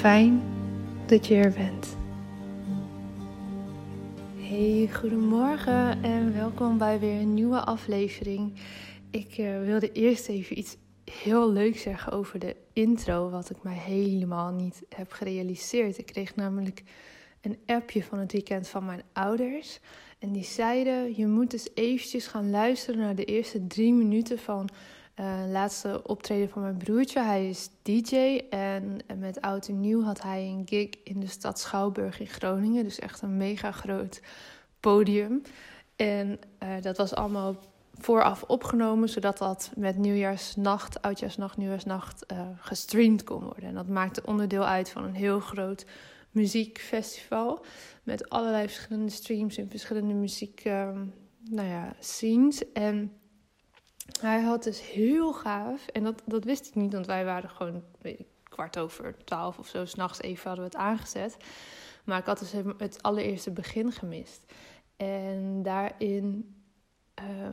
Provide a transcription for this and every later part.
Fijn dat je er bent. Hey, goedemorgen en welkom bij weer een nieuwe aflevering. Ik uh, wilde eerst even iets heel leuks zeggen over de intro, wat ik mij helemaal niet heb gerealiseerd. Ik kreeg namelijk een appje van het weekend van mijn ouders. En die zeiden: Je moet eens eventjes gaan luisteren naar de eerste drie minuten van uh, laatste optreden van mijn broertje. Hij is DJ en met Oud en Nieuw had hij een gig in de stad Schouwburg in Groningen. Dus echt een mega groot podium. En uh, dat was allemaal vooraf opgenomen, zodat dat met nieuwjaarsnacht, oudjaarsnacht, nieuwjaarsnacht uh, gestreamd kon worden. En dat maakte onderdeel uit van een heel groot muziekfestival met allerlei verschillende streams en verschillende muziek, uh, nou ja, scenes. En hij had dus heel gaaf, en dat, dat wist ik niet, want wij waren gewoon weet ik, kwart over twaalf of zo, s'nachts even hadden we het aangezet. Maar ik had dus het allereerste begin gemist. En daarin uh,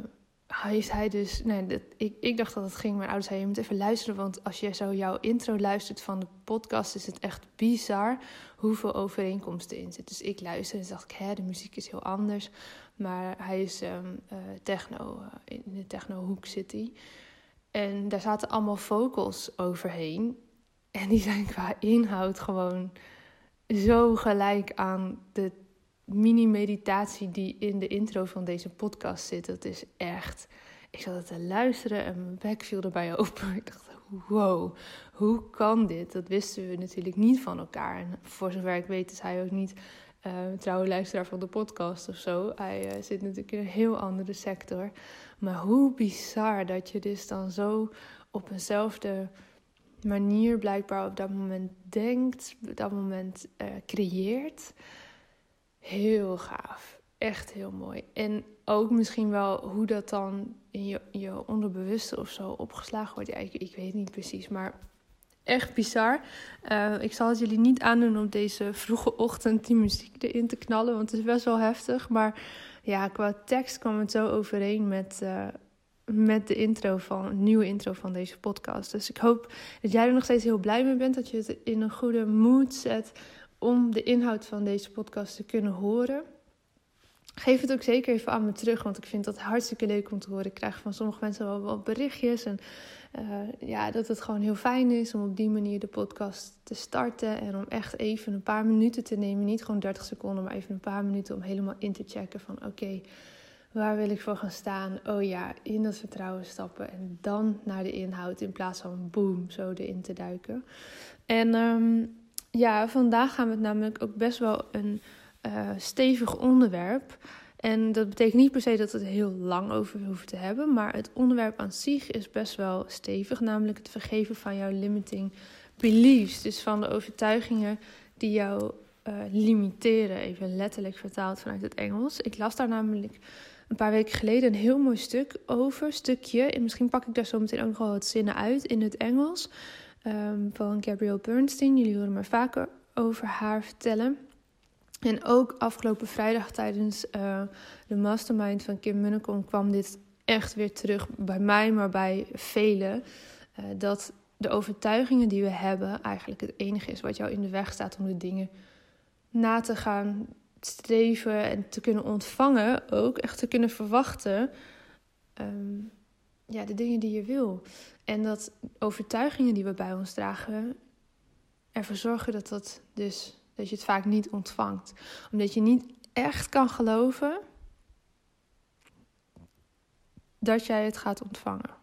heeft hij dus. Nee, dat, ik, ik dacht dat het ging. Mijn ouders zeiden: Je moet even luisteren. Want als je zo jouw intro luistert van de podcast, is het echt bizar hoeveel overeenkomsten in zitten. Dus ik luisterde en dacht ik: Hè, de muziek is heel anders. Maar hij is um, uh, techno, uh, in de techno-hoek zit hij. En daar zaten allemaal vocals overheen. En die zijn qua inhoud gewoon zo gelijk aan de mini-meditatie die in de intro van deze podcast zit. Dat is echt. Ik zat te luisteren en mijn bek viel erbij open. Ik dacht, wow, hoe kan dit? Dat wisten we natuurlijk niet van elkaar. En voor zover ik weet is hij ook niet uh, trouwe luisteraar van de podcast of zo. Hij uh, zit natuurlijk in een heel andere sector. Maar hoe bizar dat je dus dan zo op eenzelfde manier blijkbaar op dat moment denkt, op dat moment uh, creëert. Heel gaaf. Echt heel mooi. En ook misschien wel hoe dat dan in je, je onderbewuste of zo opgeslagen wordt. Ja, ik weet niet precies, maar echt bizar. Uh, ik zal het jullie niet aandoen om deze vroege ochtend die muziek erin te knallen, want het is best wel heftig. Maar ja, qua tekst kwam het zo overeen met, uh, met de intro van, nieuwe intro van deze podcast. Dus ik hoop dat jij er nog steeds heel blij mee bent, dat je het in een goede mood zet om de inhoud van deze podcast te kunnen horen. Geef het ook zeker even aan me terug, want ik vind dat hartstikke leuk om te horen. Ik krijg van sommige mensen wel wat berichtjes. En uh, ja, dat het gewoon heel fijn is om op die manier de podcast te starten. En om echt even een paar minuten te nemen. Niet gewoon 30 seconden, maar even een paar minuten om helemaal in te checken van oké, waar wil ik voor gaan staan? Oh ja, in dat vertrouwen stappen. En dan naar de inhoud in plaats van boom, zo erin te duiken. En um, ja, vandaag gaan we het namelijk ook best wel een uh, stevig onderwerp. En dat betekent niet per se dat we het heel lang over hoeven te hebben, maar het onderwerp aan zich is best wel stevig, namelijk het vergeven van jouw limiting beliefs. Dus van de overtuigingen die jou uh, limiteren, even letterlijk vertaald vanuit het Engels. Ik las daar namelijk een paar weken geleden een heel mooi stuk over, stukje. En misschien pak ik daar zo meteen ook nog wel wat zinnen uit in het Engels. Um, van Gabrielle Bernstein. Jullie horen me vaker over haar vertellen. En ook afgelopen vrijdag tijdens uh, de mastermind van Kim Munnekom kwam dit echt weer terug bij mij, maar bij velen. Uh, dat de overtuigingen die we hebben eigenlijk het enige is wat jou in de weg staat om de dingen na te gaan streven en te kunnen ontvangen, ook echt te kunnen verwachten. Um, ja, de dingen die je wil. En dat overtuigingen die we bij ons dragen ervoor zorgen dat, dat, dus, dat je het vaak niet ontvangt. Omdat je niet echt kan geloven dat jij het gaat ontvangen.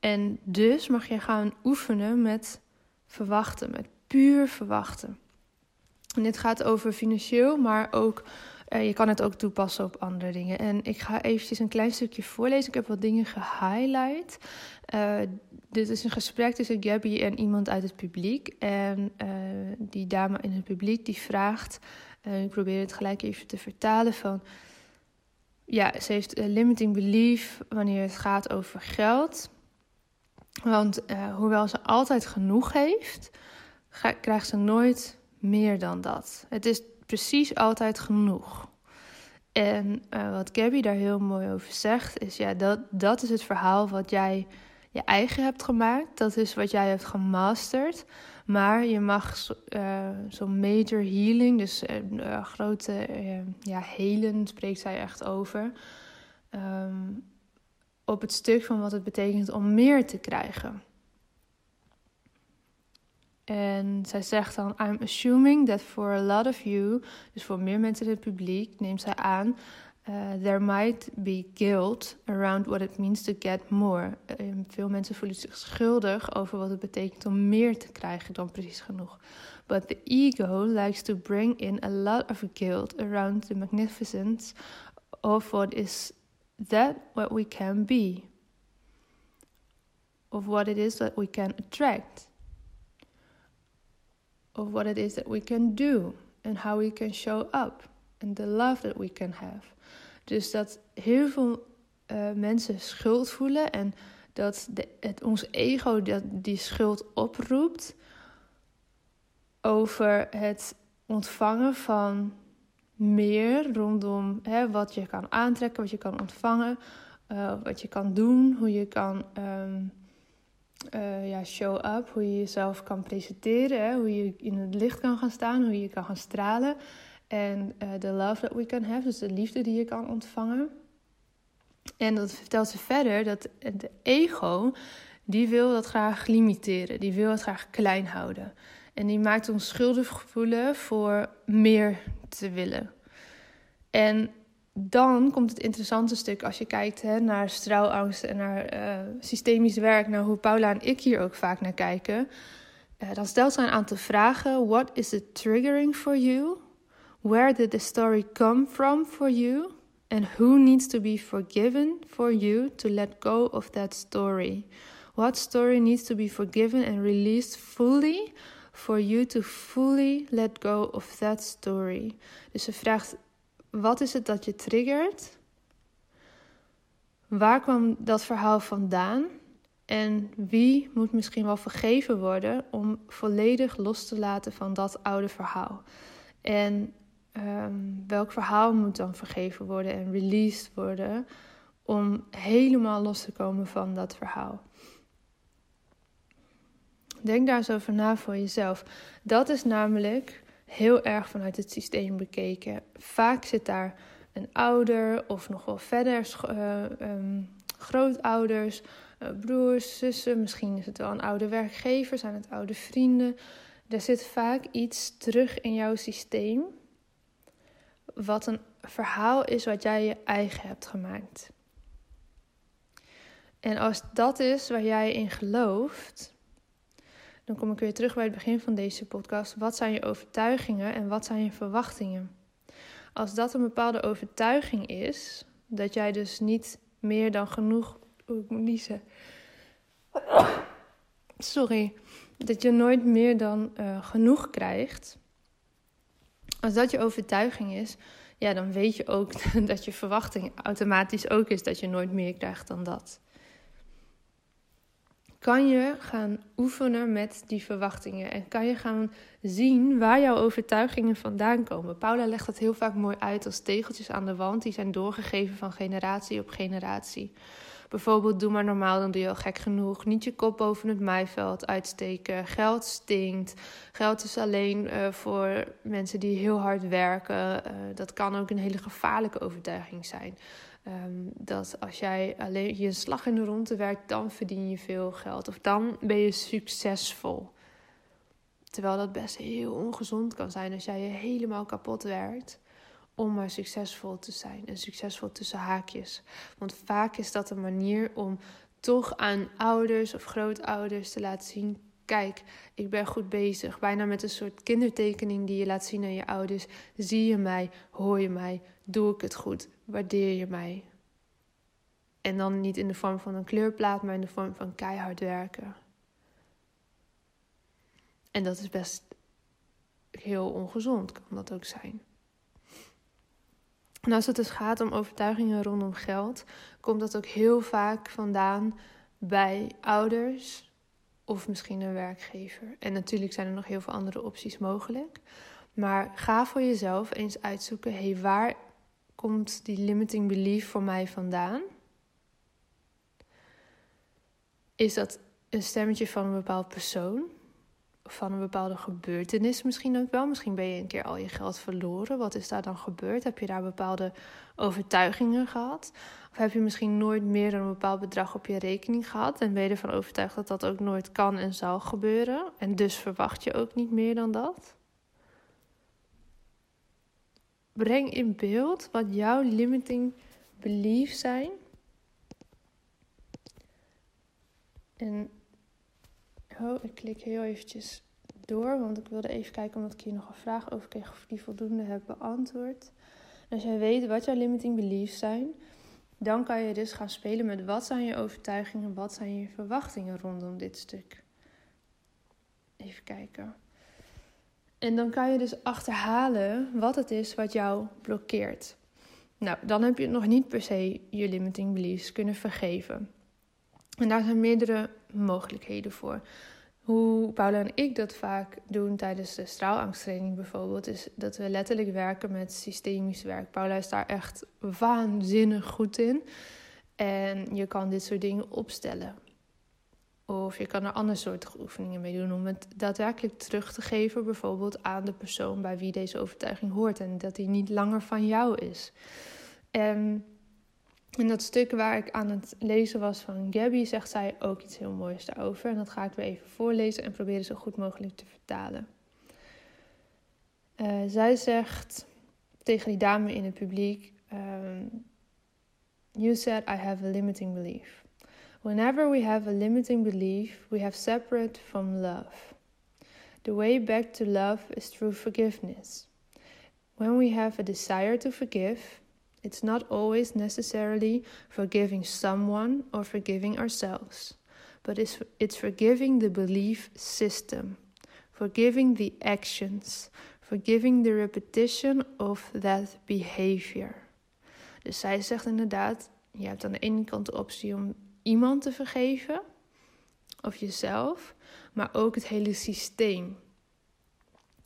En dus mag je gaan oefenen met verwachten, met puur verwachten. En dit gaat over financieel, maar ook uh, je kan het ook toepassen op andere dingen. En ik ga eventjes een klein stukje voorlezen. Ik heb wat dingen gehighlight. Uh, dit is een gesprek tussen Gabby en iemand uit het publiek. En uh, die dame in het publiek die vraagt... ik probeer het gelijk even te vertalen van... Ja, ze heeft limiting belief wanneer het gaat over geld. Want hoewel ze altijd genoeg heeft... krijgt ze nooit meer dan dat. Het is precies altijd genoeg. En uh, wat Gabby daar heel mooi over zegt, is ja, dat, dat is het verhaal wat jij je eigen hebt gemaakt. Dat is wat jij hebt gemasterd. Maar je mag uh, zo'n major healing, dus uh, grote ja, helen spreekt zij echt over. Um, op het stuk van wat het betekent om meer te krijgen. En zij zegt dan: I'm assuming that for a lot of you, dus voor meer mensen in het publiek, neemt zij aan. Uh, there might be guilt around what it means to get more. Uh, veel mensen voelen zich schuldig over wat het betekent om meer te krijgen dan precies genoeg. But the ego likes to bring in a lot of guilt around the magnificence of what is that what we can be, of what it is that we can attract of what it is that we can do and how we can show up and the love that we can have. Dus dat heel veel uh, mensen schuld voelen en dat de, het, ons ego dat die schuld oproept over het ontvangen van meer rondom hè, wat je kan aantrekken, wat je kan ontvangen, uh, wat je kan doen, hoe je kan um, uh, ja, show up, hoe je jezelf kan presenteren, hoe je in het licht kan gaan staan, hoe je kan gaan stralen. En de uh, love that we can have, dus de liefde die je kan ontvangen. En dat vertelt ze verder dat de ego, die wil dat graag limiteren, die wil het graag klein houden. En die maakt ons schuldig voelen voor meer te willen. En dan komt het interessante stuk als je kijkt hè, naar straalangst en naar uh, systemisch werk, naar hoe Paula en ik hier ook vaak naar kijken. Uh, dan stelt ze een aantal vragen. What is it triggering for you? Where did the story come from for you? And who needs to be forgiven for you to let go of that story? What story needs to be forgiven and released fully for you to fully let go of that story? Dus ze vraagt wat is het dat je triggert? Waar kwam dat verhaal vandaan? En wie moet misschien wel vergeven worden om volledig los te laten van dat oude verhaal? En um, welk verhaal moet dan vergeven worden en released worden om helemaal los te komen van dat verhaal? Denk daar eens over na voor jezelf. Dat is namelijk heel erg vanuit het systeem bekeken. Vaak zit daar een ouder of nog wel verder uh, um, grootouders, uh, broers, zussen. Misschien is het wel een oude werkgever, zijn het oude vrienden. Er zit vaak iets terug in jouw systeem. Wat een verhaal is wat jij je eigen hebt gemaakt. En als dat is waar jij in gelooft, dan kom ik weer terug bij het begin van deze podcast. Wat zijn je overtuigingen en wat zijn je verwachtingen? Als dat een bepaalde overtuiging is, dat jij dus niet meer dan genoeg. Oeh, ik moet niezen. Sorry. Dat je nooit meer dan uh, genoeg krijgt. Als dat je overtuiging is, ja, dan weet je ook dat je verwachting automatisch ook is dat je nooit meer krijgt dan dat kan je gaan oefenen met die verwachtingen en kan je gaan zien waar jouw overtuigingen vandaan komen. Paula legt dat heel vaak mooi uit als tegeltjes aan de wand die zijn doorgegeven van generatie op generatie. Bijvoorbeeld, doe maar normaal, dan doe je al gek genoeg. Niet je kop boven het maaiveld uitsteken. Geld stinkt. Geld is alleen uh, voor mensen die heel hard werken. Uh, dat kan ook een hele gevaarlijke overtuiging zijn. Um, dat als jij alleen je slag in de ronde werkt, dan verdien je veel geld. Of dan ben je succesvol. Terwijl dat best heel ongezond kan zijn als jij je helemaal kapot werkt om maar succesvol te zijn. En succesvol tussen haakjes. Want vaak is dat een manier om toch aan ouders of grootouders te laten zien: kijk, ik ben goed bezig. Bijna met een soort kindertekening die je laat zien aan je ouders. Zie je mij, hoor je mij, doe ik het goed, waardeer je mij. En dan niet in de vorm van een kleurplaat, maar in de vorm van keihard werken. En dat is best heel ongezond, kan dat ook zijn. En als het dus gaat om overtuigingen rondom geld, komt dat ook heel vaak vandaan bij ouders of misschien een werkgever. En natuurlijk zijn er nog heel veel andere opties mogelijk. Maar ga voor jezelf eens uitzoeken: hé, waar komt die limiting belief voor mij vandaan? Is dat een stemmetje van een bepaald persoon? Van een bepaalde gebeurtenis misschien ook wel. Misschien ben je een keer al je geld verloren. Wat is daar dan gebeurd? Heb je daar bepaalde overtuigingen gehad? Of heb je misschien nooit meer dan een bepaald bedrag op je rekening gehad en ben je ervan overtuigd dat dat ook nooit kan en zal gebeuren? En dus verwacht je ook niet meer dan dat? Breng in beeld wat jouw limiting beliefs zijn. En Oh, ik klik heel eventjes door, want ik wilde even kijken omdat ik hier nog een vraag over kreeg of ik die voldoende heb beantwoord. als jij weet wat jouw limiting beliefs zijn, dan kan je dus gaan spelen met wat zijn je overtuigingen, wat zijn je verwachtingen rondom dit stuk. Even kijken. En dan kan je dus achterhalen wat het is wat jou blokkeert. Nou, dan heb je nog niet per se je limiting beliefs kunnen vergeven. En daar zijn meerdere mogelijkheden voor. Hoe Paula en ik dat vaak doen tijdens de straalangsttraining bijvoorbeeld, is dat we letterlijk werken met systemisch werk. Paula is daar echt waanzinnig goed in. En je kan dit soort dingen opstellen. Of je kan er andere soorten oefeningen mee doen om het daadwerkelijk terug te geven, bijvoorbeeld aan de persoon bij wie deze overtuiging hoort en dat die niet langer van jou is. En in dat stuk waar ik aan het lezen was van Gabby, zegt zij ook iets heel moois daarover. En dat ga ik weer even voorlezen en proberen zo goed mogelijk te vertalen. Uh, zij zegt tegen die dame in het publiek: um, You said I have a limiting belief. Whenever we have a limiting belief, we have separate from love. The way back to love is through forgiveness. When we have a desire to forgive, It's not always necessarily forgiving someone or forgiving ourselves, but it's, it's forgiving the belief system, forgiving the actions, forgiving the repetition of that behavior. Dus zij zegt inderdaad: je hebt aan de ene kant de optie om iemand te vergeven, of jezelf, maar ook het hele systeem.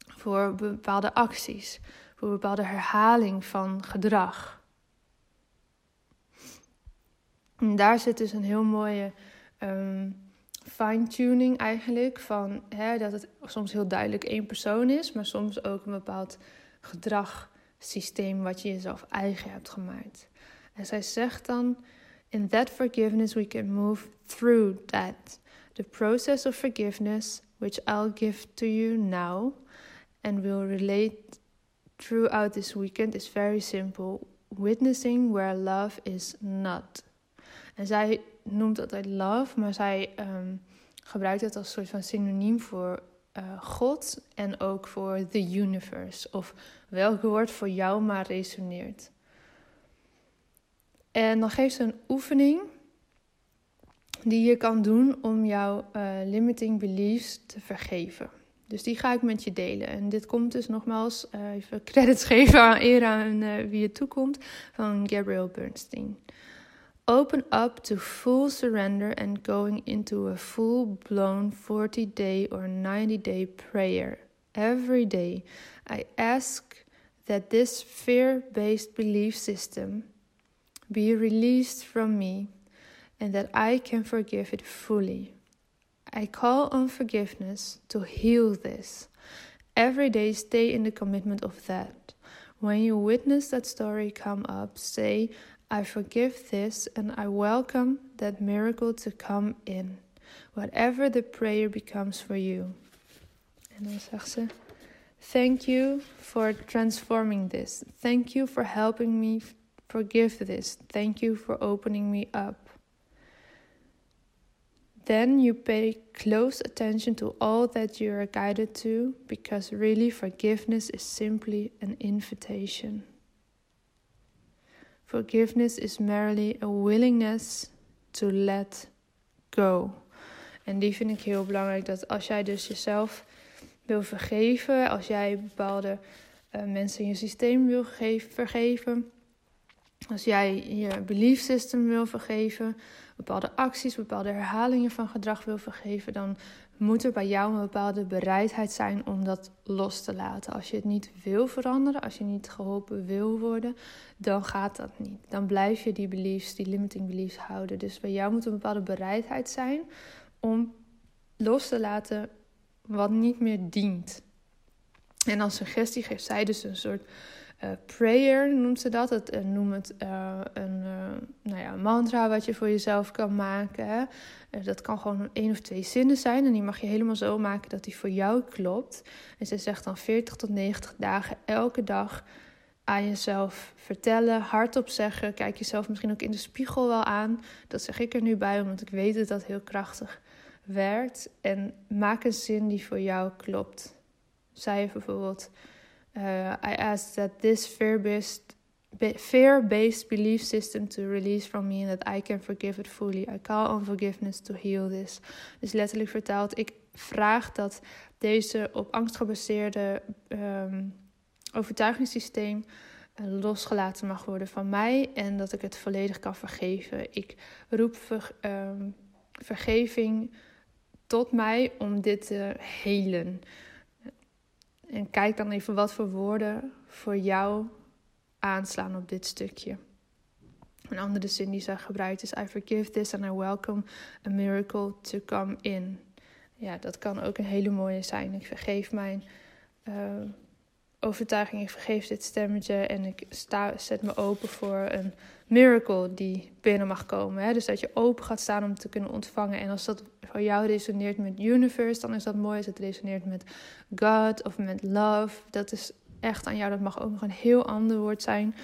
Voor bepaalde acties, voor bepaalde herhaling van gedrag. En daar zit dus een heel mooie um, fine-tuning eigenlijk. Van, hè, dat het soms heel duidelijk één persoon is, maar soms ook een bepaald gedragssysteem wat je jezelf eigen hebt gemaakt. En zij zegt dan: In that forgiveness we can move through that. The process of forgiveness, which I'll give to you now and will relate throughout this weekend, is very simple. Witnessing where love is not. En zij noemt altijd love, maar zij um, gebruikt het als een soort van synoniem voor uh, God en ook voor the universe. Of welk woord voor jou maar resoneert. En dan geeft ze een oefening die je kan doen om jouw uh, limiting beliefs te vergeven. Dus die ga ik met je delen. En dit komt dus nogmaals, uh, even credits geven aan Era en wie het toekomt, van Gabriel Bernstein. Open up to full surrender and going into a full blown 40 day or 90 day prayer. Every day, I ask that this fear based belief system be released from me and that I can forgive it fully. I call on forgiveness to heal this. Every day, stay in the commitment of that. When you witness that story come up, say, I forgive this and I welcome that miracle to come in. Whatever the prayer becomes for you. En dan zegt ze: Thank you for transforming this. Thank you for helping me forgive this. Thank you for opening me up. Then you pay close attention to all that you are guided to, because really forgiveness is simply an invitation. Forgiveness is merely a willingness to let go. En die vind ik heel belangrijk. Dat als jij dus jezelf wil vergeven, als jij bepaalde uh, mensen in je systeem wil vergeven, als jij je belief system wil vergeven, bepaalde acties, bepaalde herhalingen van gedrag wil vergeven, dan moet er bij jou een bepaalde bereidheid zijn om dat los te laten. Als je het niet wil veranderen, als je niet geholpen wil worden, dan gaat dat niet. Dan blijf je die beliefs, die limiting beliefs houden. Dus bij jou moet een bepaalde bereidheid zijn om los te laten wat niet meer dient. En als suggestie geeft zij dus een soort uh, prayer noemt ze dat. Het, uh, noem het uh, een nou ja, mantra wat je voor jezelf kan maken. Dat kan gewoon één of twee zinnen zijn. En die mag je helemaal zo maken dat die voor jou klopt. En ze zegt dan 40 tot 90 dagen elke dag aan jezelf vertellen, hardop zeggen. Kijk jezelf misschien ook in de spiegel wel aan. Dat zeg ik er nu bij, omdat ik weet dat dat heel krachtig werkt. En maak een zin die voor jou klopt. Zij bijvoorbeeld uh, I ask that this fear-based fear-based belief system to release from me and that I can forgive it fully. I call on forgiveness to heal this. Dus letterlijk vertaald, ik vraag dat deze op angst gebaseerde um, overtuigingssysteem uh, losgelaten mag worden van mij en dat ik het volledig kan vergeven. Ik roep um, vergeving tot mij om dit te helen. En kijk dan even wat voor woorden voor jou aanslaan op dit stukje. Een andere zin die zij gebruikt is: I forgive this and I welcome a miracle to come in. Ja, dat kan ook een hele mooie zijn. Ik vergeef mijn uh, overtuiging, ik vergeef dit stemmetje en ik sta, zet me open voor een miracle die binnen mag komen. Hè? Dus dat je open gaat staan om te kunnen ontvangen. En als dat voor jou resoneert met universe, dan is dat mooi. Als het resoneert met God of met love, dat is echt aan jou. Dat mag ook nog een heel ander woord zijn.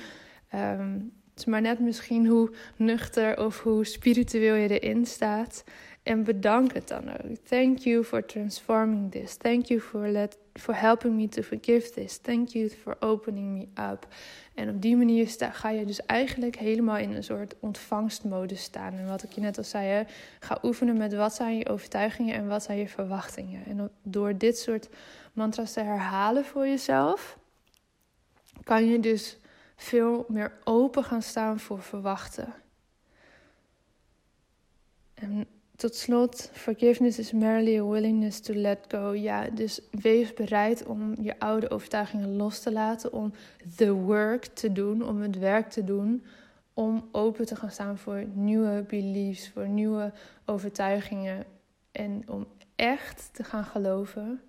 Um, het is maar net misschien hoe nuchter of hoe spiritueel je erin staat. En bedank het dan ook. Thank you for transforming this. Thank you for, let, for helping me to forgive this. Thank you for opening me up. En op die manier sta, ga je dus eigenlijk helemaal in een soort ontvangstmodus staan. En wat ik je net al zei, hè, ga oefenen met wat zijn je overtuigingen en wat zijn je verwachtingen. En door dit soort mantra's te herhalen voor jezelf, kan je dus veel meer open gaan staan voor verwachten. En tot slot, forgiveness is merely a willingness to let go. Ja, dus wees bereid om je oude overtuigingen los te laten, om the work te doen, om het werk te doen, om open te gaan staan voor nieuwe beliefs, voor nieuwe overtuigingen. En om echt te gaan geloven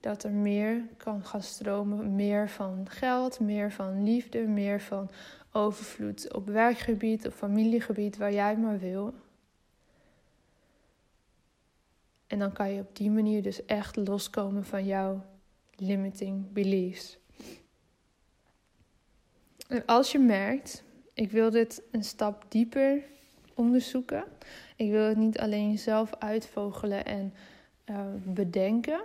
dat er meer kan gaan stromen, meer van geld, meer van liefde, meer van overvloed op werkgebied, op familiegebied, waar jij maar wil. En dan kan je op die manier dus echt loskomen van jouw limiting beliefs. En als je merkt, ik wil dit een stap dieper onderzoeken. Ik wil het niet alleen zelf uitvogelen en uh, bedenken,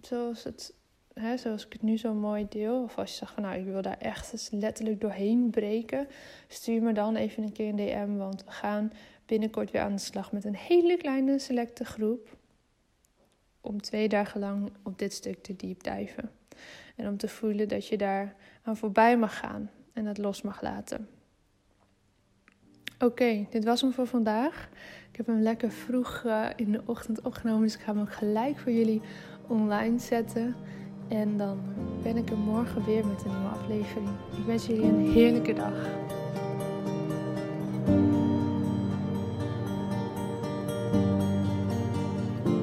zoals, het, hè, zoals ik het nu zo mooi deel. Of als je zegt van nou, ik wil daar echt eens letterlijk doorheen breken, stuur me dan even een keer een DM, want we gaan binnenkort weer aan de slag met een hele kleine selecte groep. Om twee dagen lang op dit stuk te diepdijven. En om te voelen dat je daar aan voorbij mag gaan en het los mag laten. Oké, dit was hem voor vandaag. Ik heb hem lekker vroeg uh, in de ochtend opgenomen, dus ik ga hem gelijk voor jullie online zetten. En dan ben ik er morgen weer met een nieuwe aflevering. Ik wens jullie een heerlijke dag.